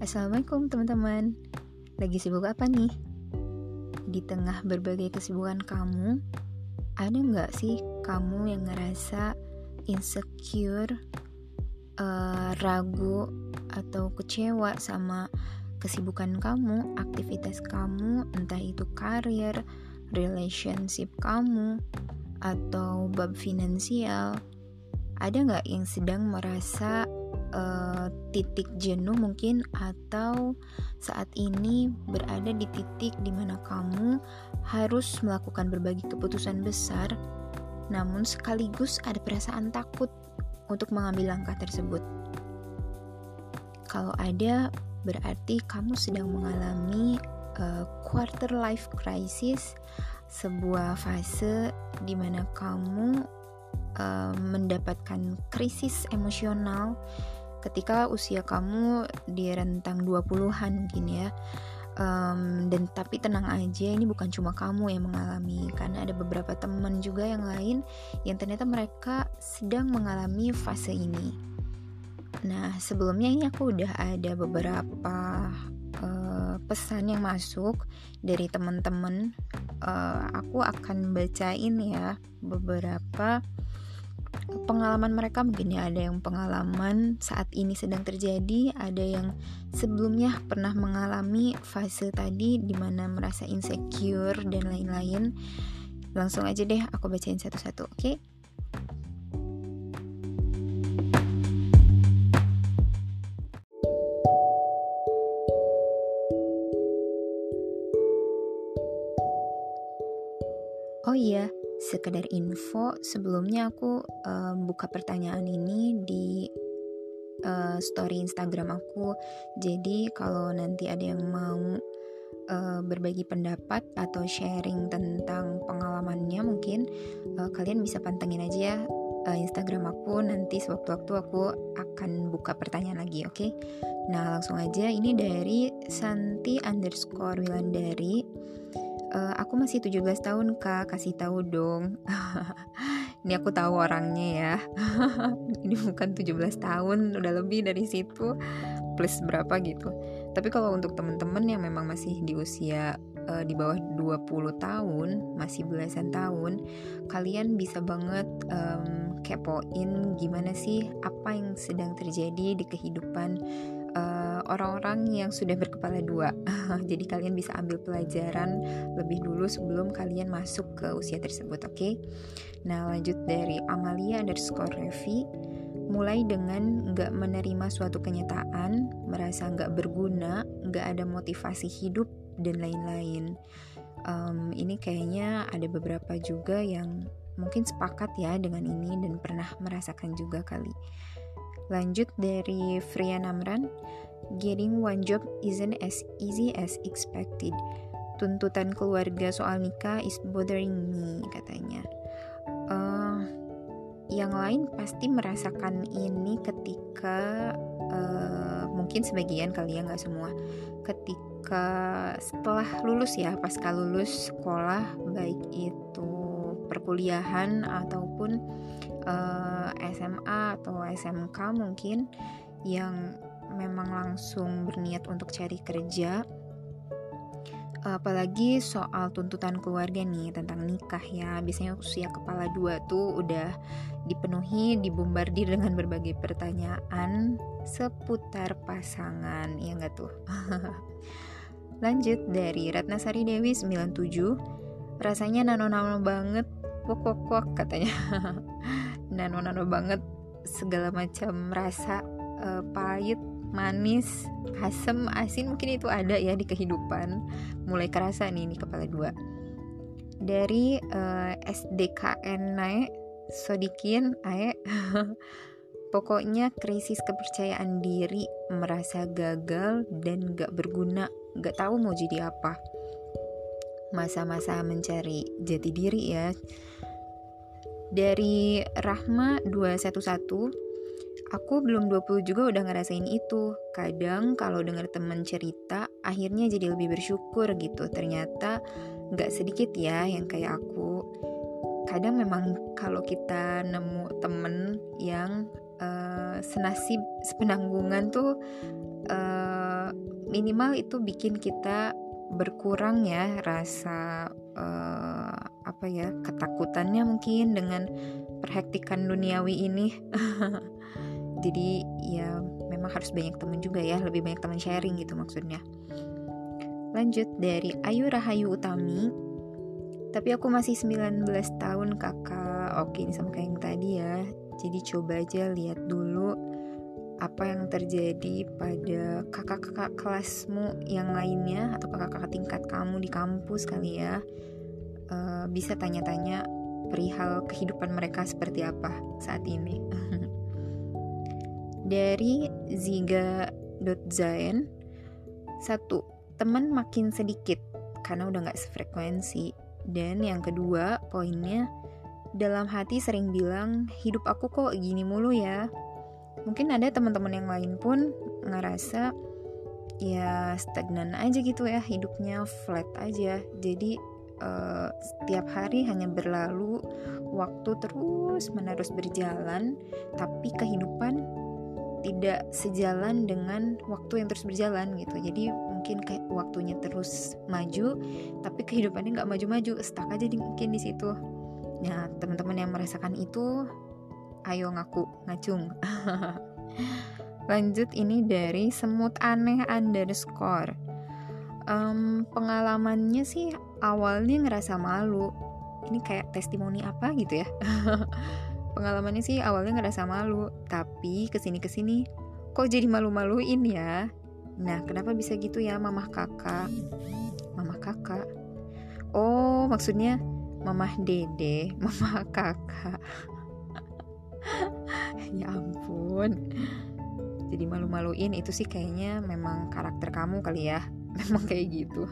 Assalamualaikum teman-teman Lagi sibuk apa nih? Di tengah berbagai kesibukan kamu Ada nggak sih kamu yang ngerasa insecure uh, Ragu atau kecewa sama kesibukan kamu Aktivitas kamu Entah itu karir, relationship kamu Atau bab finansial Ada nggak yang sedang merasa uh, titik jenuh mungkin atau saat ini berada di titik di mana kamu harus melakukan berbagai keputusan besar namun sekaligus ada perasaan takut untuk mengambil langkah tersebut. Kalau ada berarti kamu sedang mengalami uh, quarter life crisis, sebuah fase di mana kamu uh, mendapatkan krisis emosional ketika usia kamu di rentang 20-an mungkin ya. Um, dan tapi tenang aja ini bukan cuma kamu yang mengalami karena ada beberapa teman juga yang lain yang ternyata mereka sedang mengalami fase ini. Nah sebelumnya ini aku udah ada beberapa uh, pesan yang masuk dari teman-teman. Uh, aku akan bacain ya beberapa pengalaman mereka mungkin ya ada yang pengalaman saat ini sedang terjadi ada yang sebelumnya pernah mengalami fase tadi di mana merasa insecure dan lain-lain langsung aja deh aku bacain satu-satu oke okay? Sekedar info sebelumnya aku uh, buka pertanyaan ini di uh, story Instagram aku. Jadi kalau nanti ada yang mau uh, berbagi pendapat atau sharing tentang pengalamannya mungkin uh, kalian bisa pantengin aja ya Instagram aku. Nanti sewaktu-waktu aku akan buka pertanyaan lagi oke? Okay? nah langsung aja. Ini dari Santi underscore Wilandari uh, aku masih 17 tahun kak. Kasih tahu dong. Ini aku tahu orangnya ya. Ini bukan 17 tahun udah lebih dari situ. Plus berapa gitu. Tapi kalau untuk temen-temen yang memang masih di usia uh, di bawah 20 tahun masih belasan tahun kalian bisa banget um, kepoin gimana sih apa yang sedang terjadi di kehidupan eh, orang-orang yang sudah berkepala dua. Jadi kalian bisa ambil pelajaran lebih dulu sebelum kalian masuk ke usia tersebut, oke? Okay? Nah lanjut dari Amalia underscore Revi mulai dengan nggak menerima suatu kenyataan, merasa nggak berguna, nggak ada motivasi hidup dan lain-lain. Um, ini kayaknya ada beberapa juga yang mungkin sepakat ya dengan ini dan pernah merasakan juga kali. Lanjut dari Fria Namran, getting one job isn't as easy as expected. Tuntutan keluarga soal nikah is bothering me, katanya. Uh, yang lain pasti merasakan ini ketika uh, mungkin sebagian kali ya nggak semua ketika setelah lulus ya pasca lulus sekolah baik itu perkuliahan ataupun uh, eh, SMA atau SMK mungkin yang memang langsung berniat untuk cari kerja apalagi soal tuntutan keluarga nih tentang nikah ya. Biasanya usia kepala dua tuh udah dipenuhi dibombardir dengan berbagai pertanyaan seputar pasangan ya enggak tuh? Lanjut dari Ratnasari Dewi 97 rasanya nano-nano banget wok katanya. Nano-nano banget segala macam rasa uh, pahit manis asam asin mungkin itu ada ya di kehidupan. Mulai kerasa nih ini kepala dua. Dari uh, eh, SDKN naik Sodikin Ae pokoknya krisis kepercayaan diri merasa gagal dan gak berguna. Gak tahu mau jadi apa. Masa-masa mencari jati diri ya. Dari Rahma 211 Aku belum 20 juga udah ngerasain itu. Kadang kalau denger temen cerita Akhirnya jadi lebih bersyukur gitu. Ternyata gak sedikit ya yang kayak aku. Kadang memang kalau kita nemu temen yang uh, senasib sepenanggungan tuh uh, minimal itu bikin kita berkurang ya rasa uh, apa ya ketakutannya mungkin dengan perhektikan duniawi ini jadi ya memang harus banyak teman juga ya lebih banyak teman sharing gitu maksudnya. Lanjut dari Ayu Rahayu Utami. Tapi aku masih 19 tahun kakak. Oke ini sama kayak yang tadi ya. Jadi coba aja lihat dulu apa yang terjadi pada kakak-kakak kelasmu yang lainnya atau kakak-kakak tingkat kamu di kampus kali ya. Uh, bisa tanya-tanya perihal kehidupan mereka seperti apa saat ini dari ziga.zain satu teman makin sedikit karena udah nggak sefrekuensi. Dan yang kedua poinnya dalam hati sering bilang hidup aku kok gini mulu ya. Mungkin ada teman-teman yang lain pun ngerasa ya stagnan aja gitu ya hidupnya flat aja. Jadi uh, setiap hari hanya berlalu waktu terus menerus berjalan tapi kehidupan tidak sejalan dengan waktu yang terus berjalan gitu. Jadi mungkin kayak waktunya terus maju tapi kehidupannya nggak maju-maju stuck aja di, mungkin di situ. Nah teman-teman yang merasakan itu ayo ngaku ngacung. Lanjut ini dari semut aneh underscore. Um, pengalamannya sih awalnya ngerasa malu. Ini kayak testimoni apa gitu ya pengalamannya sih awalnya ngerasa malu tapi ke sini ke sini. Kok jadi malu-maluin ya? Nah kenapa bisa gitu ya mamah kakak? Mamah kakak? Oh maksudnya mamah dede mamah kakak. Ya ampun. Jadi malu-maluin itu sih kayaknya memang karakter kamu kali ya. Memang kayak gitu.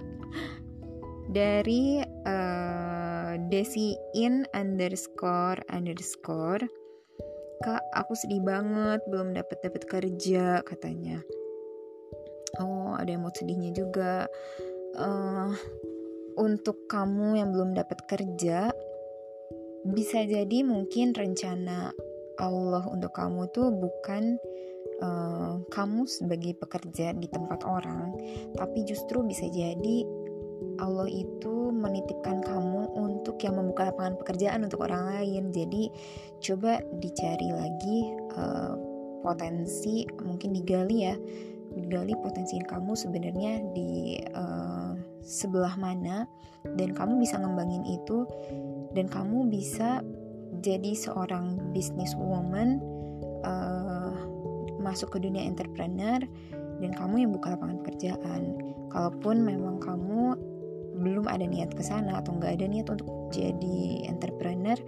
Dari uh, Desi in underscore underscore. Kak aku sedih banget belum dapat dapat kerja katanya. Oh ada yang mau sedihnya juga. Uh, untuk kamu yang belum dapat kerja bisa jadi mungkin rencana Allah untuk kamu tuh bukan uh, kamu sebagai pekerja di tempat orang, tapi justru bisa jadi Allah itu menitipkan kamu yang membuka lapangan pekerjaan untuk orang lain. Jadi coba dicari lagi uh, potensi, mungkin digali ya, digali potensi kamu sebenarnya di uh, sebelah mana dan kamu bisa ngembangin itu dan kamu bisa jadi seorang business woman uh, masuk ke dunia entrepreneur dan kamu yang buka lapangan pekerjaan. Kalaupun memang kamu belum ada niat ke sana atau nggak ada niat untuk jadi entrepreneur,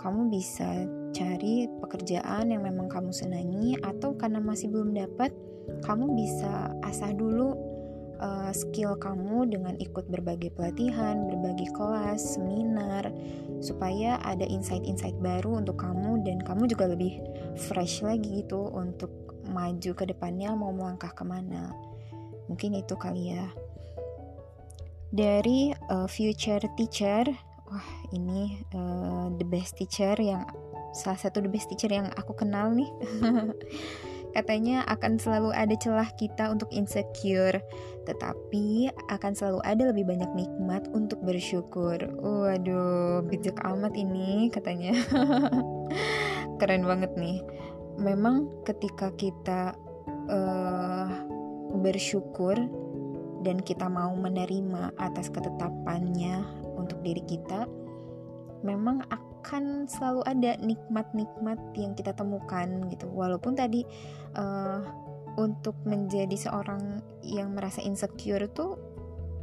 kamu bisa cari pekerjaan yang memang kamu senangi atau karena masih belum dapat, kamu bisa asah dulu uh, skill kamu dengan ikut berbagai pelatihan, berbagai kelas, seminar, supaya ada insight-insight baru untuk kamu dan kamu juga lebih fresh lagi gitu untuk maju ke depannya mau melangkah ke mana. Mungkin itu kali ya. Dari uh, future teacher, wah ini uh, the best teacher yang salah satu the best teacher yang aku kenal nih. Katanya akan selalu ada celah kita untuk insecure, tetapi akan selalu ada lebih banyak nikmat untuk bersyukur. Waduh, bijak amat ini katanya. Keren banget nih. Memang ketika kita uh, bersyukur dan kita mau menerima atas ketetapannya untuk diri kita, memang akan selalu ada nikmat-nikmat yang kita temukan gitu. Walaupun tadi uh, untuk menjadi seorang yang merasa insecure tuh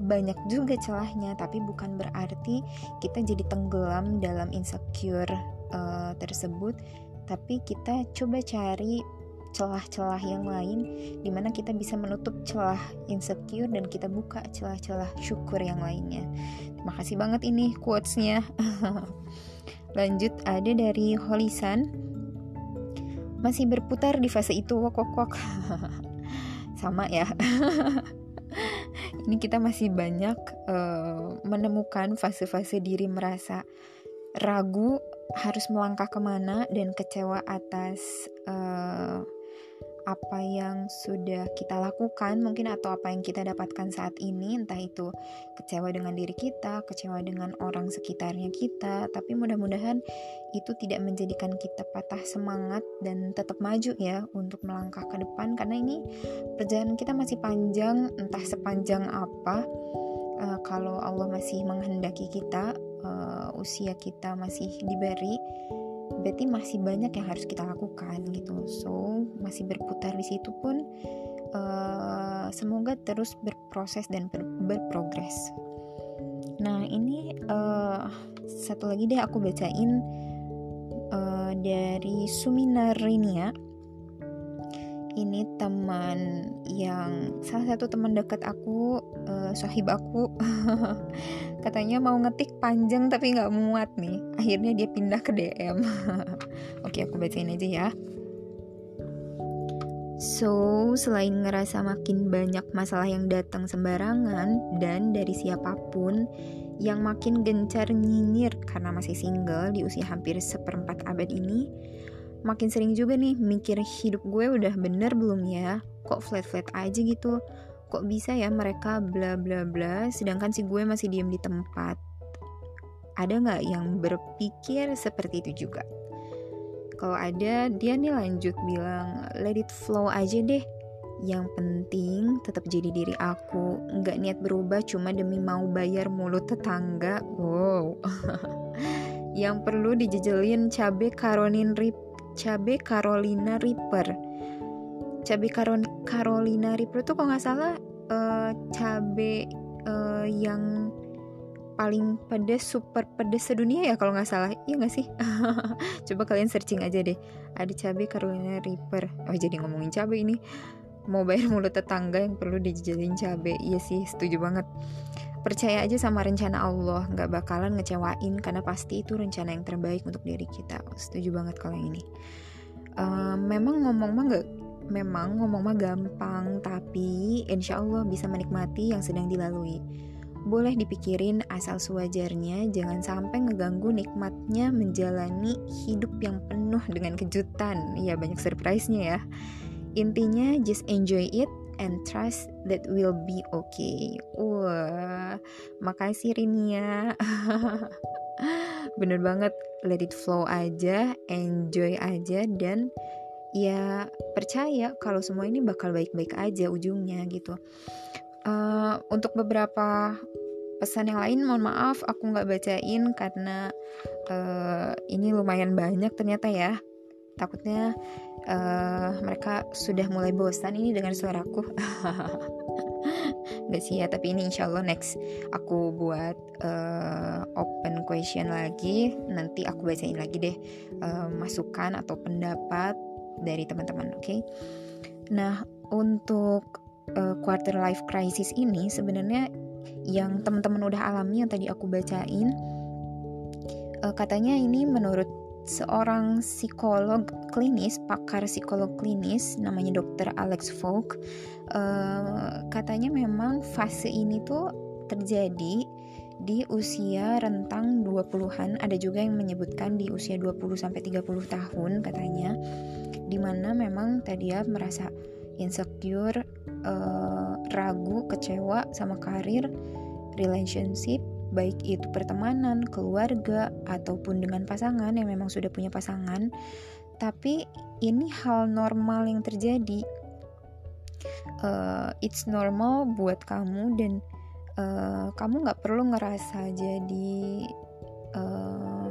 banyak juga celahnya tapi bukan berarti kita jadi tenggelam dalam insecure uh, tersebut. Tapi kita coba cari celah-celah yang lain di mana kita bisa menutup celah insecure dan kita buka celah-celah syukur yang lainnya. Terima kasih banget ini quotesnya. Lanjut ada dari Holisan masih berputar di fase itu wok wok wok. Sama ya. Ini kita masih banyak uh, menemukan fase-fase diri merasa ragu harus melangkah ke mana dan kecewa atas uh, apa yang sudah kita lakukan mungkin atau apa yang kita dapatkan saat ini entah itu kecewa dengan diri kita, kecewa dengan orang sekitarnya kita, tapi mudah-mudahan itu tidak menjadikan kita patah semangat dan tetap maju ya untuk melangkah ke depan karena ini perjalanan kita masih panjang entah sepanjang apa. Uh, kalau Allah masih menghendaki kita uh, usia kita masih diberi berarti masih banyak yang harus kita lakukan gitu. So masih berputar di situ pun uh, semoga terus berproses dan ber berprogres. Nah ini uh, satu lagi deh aku bacain uh, dari Suminarinia. Ini teman yang salah satu teman dekat aku uh, sohib aku katanya mau ngetik panjang tapi nggak muat nih. Akhirnya dia pindah ke DM oke aku bacain aja ya. So, selain ngerasa makin banyak masalah yang datang sembarangan dan dari siapa pun yang makin gencar nyinyir karena masih single di usia hampir seperempat abad ini, makin sering juga nih mikir hidup gue udah bener belum ya? Kok flat-flat aja gitu kok bisa ya mereka bla bla bla sedangkan si gue masih diem di tempat. Ada nggak yang berpikir seperti itu juga? Kalau ada dia nih lanjut bilang let it flow aja deh. Yang penting tetap jadi diri aku. Nggak niat berubah cuma demi mau bayar mulut tetangga. Wow. Yang perlu dijejelin cabe karonin rip cabe Carolina Reaper cabe Carolina Reaper tuh kalau nggak salah uh, cabe uh, yang paling pedas super pedas sedunia ya kalau nggak salah. Iya nggak sih? Coba kalian searching aja deh. Ada cabe Carolina Reaper. Oh jadi ngomongin cabe ini mau bayar mulut tetangga yang perlu dijajalin cabe. Iya sih setuju banget. Percaya aja sama rencana Allah. Nggak bakalan ngecewain karena pasti itu rencana yang terbaik untuk diri kita. Setuju banget kalau yang ini. Uh, memang ngomong mah nggak memang ngomong mah gampang tapi insya Allah bisa menikmati yang sedang dilalui boleh dipikirin asal sewajarnya jangan sampai ngeganggu nikmatnya menjalani hidup yang penuh dengan kejutan ya banyak surprise-nya ya intinya just enjoy it and trust that will be okay. Wah, makasih Rinia. Bener banget, let it flow aja, enjoy aja dan ya percaya kalau semua ini bakal baik-baik aja ujungnya gitu. Uh, untuk beberapa pesan yang lain mohon maaf aku nggak bacain karena uh, ini lumayan banyak ternyata ya. Takutnya uh, mereka sudah mulai bosan ini dengan suaraku. Gak sih ya tapi ini insya Allah next aku buat uh, open question lagi. Nanti aku bacain lagi deh uh, masukan atau pendapat dari teman-teman oke okay? nah untuk uh, quarter life crisis ini sebenarnya yang teman-teman udah alami yang tadi aku bacain uh, katanya ini menurut seorang psikolog klinis, pakar psikolog klinis namanya Dr. Alex Folk, uh, katanya memang fase ini tuh terjadi di usia rentang 20-an, ada juga yang menyebutkan di usia 20 sampai 30 tahun katanya. Di mana memang tadi ya merasa insecure, uh, ragu, kecewa sama karir, relationship, baik itu pertemanan, keluarga, ataupun dengan pasangan yang memang sudah punya pasangan. Tapi ini hal normal yang terjadi. Uh, it's normal buat kamu dan uh, kamu nggak perlu ngerasa jadi uh,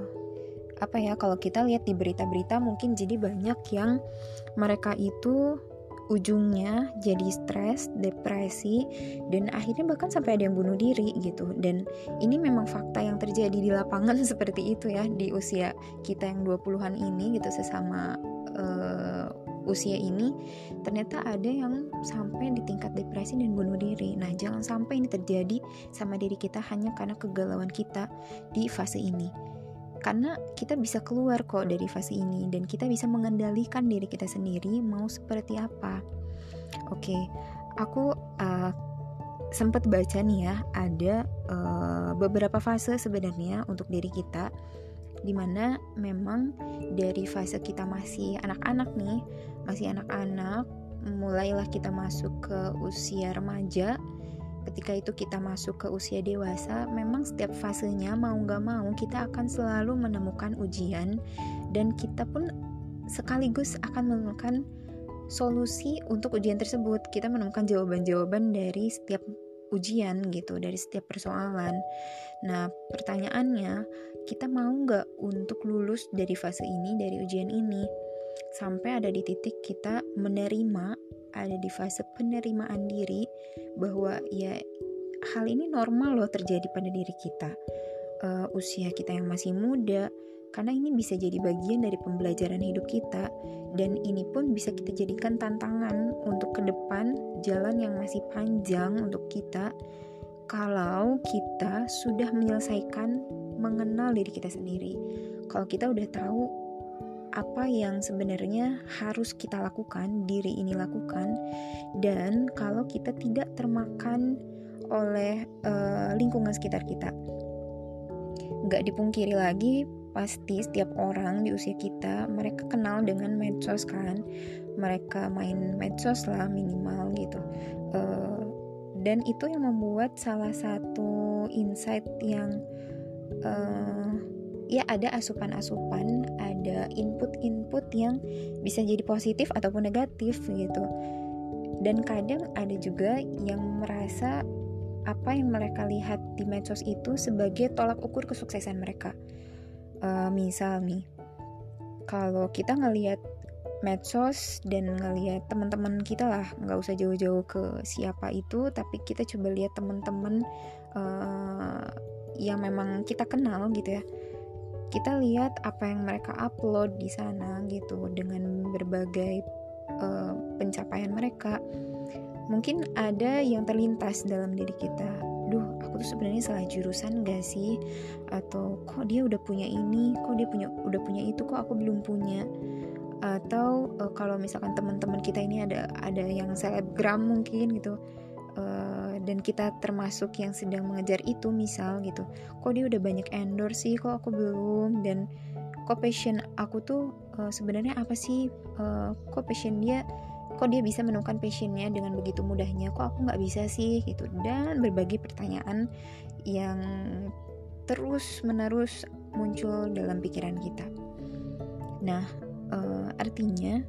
apa ya kalau kita lihat di berita-berita mungkin jadi banyak yang mereka itu ujungnya jadi stres, depresi, dan akhirnya bahkan sampai ada yang bunuh diri gitu. Dan ini memang fakta yang terjadi di lapangan seperti itu ya di usia kita yang 20-an ini gitu sesama uh, usia ini ternyata ada yang sampai di tingkat depresi dan bunuh diri. Nah, jangan sampai ini terjadi sama diri kita hanya karena kegalauan kita di fase ini karena kita bisa keluar kok dari fase ini dan kita bisa mengendalikan diri kita sendiri mau seperti apa. Oke, aku uh, sempat baca nih ya ada uh, beberapa fase sebenarnya untuk diri kita di mana memang dari fase kita masih anak-anak nih masih anak-anak mulailah kita masuk ke usia remaja. Ketika itu kita masuk ke usia dewasa memang setiap fasenya mau nggak mau kita akan selalu menemukan ujian. Dan kita pun sekaligus akan menemukan solusi untuk ujian tersebut. Kita menemukan jawaban-jawaban dari setiap ujian gitu dari setiap persoalan. Nah pertanyaannya kita mau nggak untuk lulus dari fase ini dari ujian ini? Sampai ada di titik kita menerima ada di fase penerimaan diri bahwa ya hal ini normal loh terjadi pada diri kita. Uh, usia kita yang masih muda karena ini bisa jadi bagian dari pembelajaran hidup kita dan ini pun bisa kita jadikan tantangan untuk ke depan jalan yang masih panjang untuk kita kalau kita sudah menyelesaikan mengenal diri kita sendiri kalau kita udah tahu apa yang sebenarnya harus kita lakukan, diri ini lakukan, dan kalau kita tidak termakan oleh uh, lingkungan sekitar kita. Nggak dipungkiri lagi, pasti setiap orang di usia kita, mereka kenal dengan medsos kan, mereka main medsos lah minimal gitu. Uh, dan itu yang membuat salah satu insight yang uh, ya ada asupan-asupan, ada input-input yang bisa jadi positif ataupun negatif gitu. Dan kadang ada juga yang merasa apa yang mereka lihat di medsos itu sebagai tolak ukur kesuksesan mereka. Uh, misal nih, kalau kita ngelihat medsos dan ngelihat teman-teman kita lah, nggak usah jauh-jauh ke siapa itu, tapi kita coba lihat teman-teman uh, yang memang kita kenal gitu ya. Kita lihat apa yang mereka upload di sana gitu dengan berbagai uh, pencapaian mereka. Mungkin ada yang terlintas dalam diri kita duh aku tuh sebenarnya salah jurusan gak sih? Atau kok dia udah punya ini? Kok dia punya udah punya itu? Kok aku belum punya? Atau uh, kalau misalkan teman-teman kita ini ada ada yang selebgram mungkin gitu uh, dan kita termasuk yang sedang mengejar itu misal gitu kok dia udah banyak endorse sih? Kok aku belum? Dan kok passion aku tuh uh, sebenarnya apa sih? Uh, kok passion dia kok dia bisa menemukan passionnya dengan begitu mudahnya kok aku nggak bisa sih gitu. Dan berbagai pertanyaan yang terus menerus muncul dalam pikiran kita. Nah uh, artinya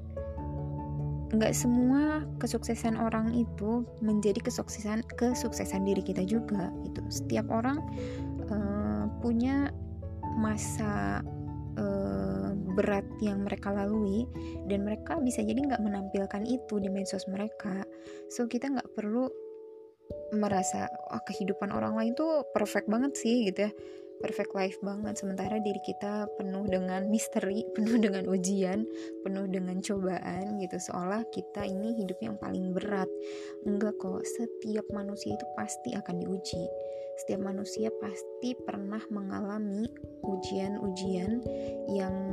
nggak semua kesuksesan orang itu menjadi kesuksesan kesuksesan diri kita juga itu setiap orang uh, punya masa berat yang mereka lalui dan mereka bisa jadi nggak menampilkan itu di medsos mereka. So kita nggak perlu merasa oh, kehidupan orang lain tuh perfect banget sih gitu ya. Perfect life banget. Sementara diri kita penuh dengan misteri penuh dengan ujian penuh dengan cobaan gitu. Seolah kita ini hidup yang paling berat. Enggak kok. Setiap manusia itu pasti akan diuji. Setiap manusia pasti pernah mengalami ujian-ujian yang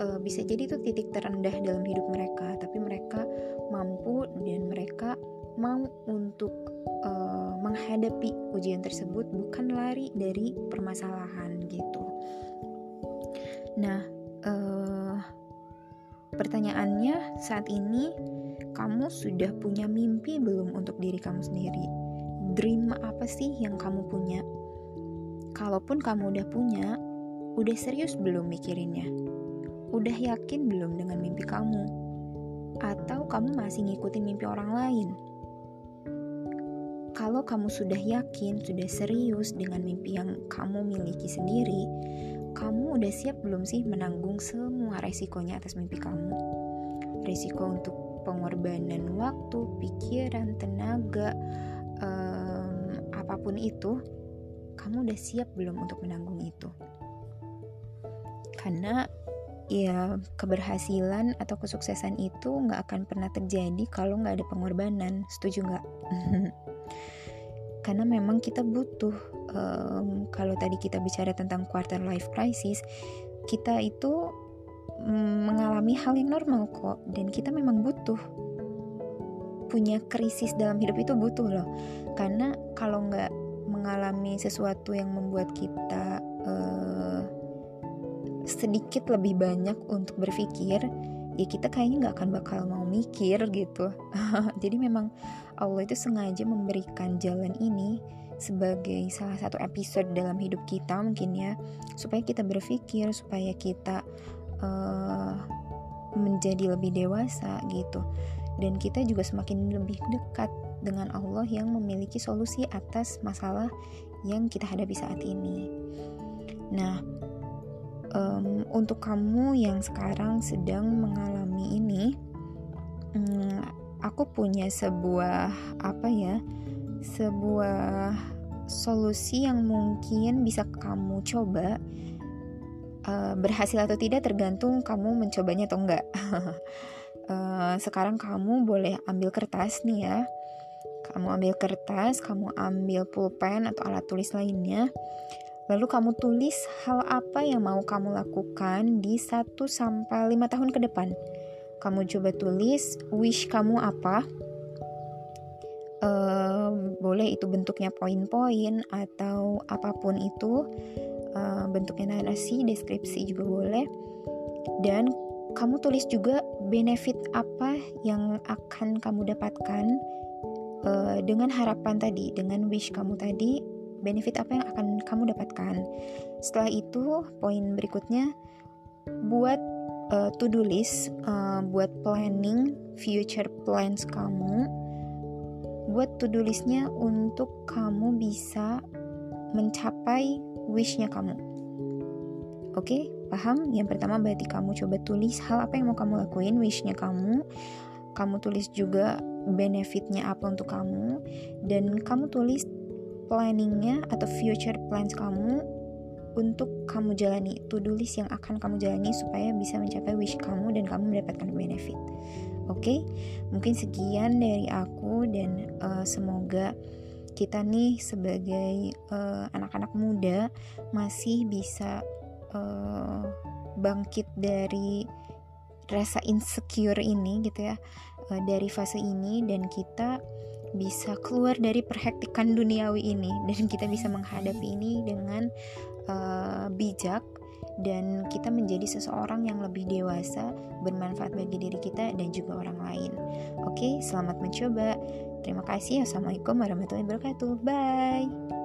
uh, bisa jadi itu titik terendah dalam hidup mereka tapi mereka mampu dan mereka mau untuk uh, menghadapi ujian tersebut bukan lari dari permasalahan gitu. Nah, uh, pertanyaannya saat ini kamu sudah punya mimpi belum untuk diri kamu sendiri? Dream apa sih yang kamu punya? Kalaupun kamu udah punya, udah serius belum mikirinnya? Udah yakin belum dengan mimpi kamu? Atau kamu masih ngikutin mimpi orang lain? kalau kamu sudah yakin, sudah serius dengan mimpi yang kamu miliki sendiri, kamu udah siap belum sih menanggung semua resikonya atas mimpi kamu? Resiko untuk pengorbanan waktu, pikiran, tenaga, um, apa pun itu, kamu udah siap belum untuk menanggung itu? Karena ya keberhasilan atau kesuksesan itu nggak akan pernah terjadi kalau nggak ada pengorbanan. Setuju nggak? karena memang kita butuh um, kalau tadi kita bicara tentang quarter life crisis kita itu um, mengalami hal yang normal kok dan kita memang butuh punya krisis dalam hidup itu butuh loh karena kalau nggak mengalami sesuatu yang membuat kita uh, sedikit lebih banyak untuk berpikir ya kita kayaknya nggak akan bakal mau mikir gitu jadi memang Allah itu sengaja memberikan jalan ini sebagai salah satu episode dalam hidup kita mungkin ya supaya kita berpikir supaya kita uh, menjadi lebih dewasa gitu dan kita juga semakin lebih dekat dengan Allah yang memiliki solusi atas masalah yang kita hadapi saat ini. Nah, um, untuk kamu yang sekarang sedang mengalami ini, um, aku punya sebuah apa ya, sebuah solusi yang mungkin bisa kamu coba. Uh, berhasil atau tidak tergantung kamu mencobanya atau enggak. uh, sekarang kamu boleh ambil kertas nih ya. Kamu ambil kertas, kamu ambil pulpen atau alat tulis lainnya. Lalu kamu tulis hal apa yang mau kamu lakukan di 1 sampai 5 tahun ke depan. Kamu coba tulis wish kamu apa. Uh, boleh itu bentuknya poin-poin atau apa pun itu uh, bentuknya narasi, deskripsi juga boleh. Dan kamu tulis juga benefit apa yang akan kamu dapatkan uh, dengan harapan tadi, dengan wish kamu tadi, benefit apa yang akan kamu dapatkan. Setelah itu, poin berikutnya buat uh, to-do list, uh, buat planning future plans kamu buat to-do listnya untuk kamu bisa mencapai wishnya kamu. Oke, okay? paham? Yang pertama berarti kamu coba tulis hal apa yang mau kamu lakuin, wishnya kamu. Kamu tulis juga benefitnya apa untuk kamu, dan kamu tulis planningnya atau future plans kamu untuk kamu jalani to-do yang akan kamu jalani supaya bisa mencapai wish kamu dan kamu mendapatkan benefit. Oke, okay? mungkin sekian dari aku dan uh, semoga kita nih sebagai eh, anak-anak uh, muda masih bisa uh, bangkit dari rasa insecure ini gitu ya uh, dari fase ini dan kita bisa keluar dari perhektikan duniawi ini dan kita bisa menghadapi ini dengan uh, bijak dan kita menjadi seseorang yang lebih dewasa, bermanfaat bagi diri kita dan juga orang lain. Oke, selamat mencoba. Terima kasih. Assalamualaikum warahmatullahi wabarakatuh. Bye.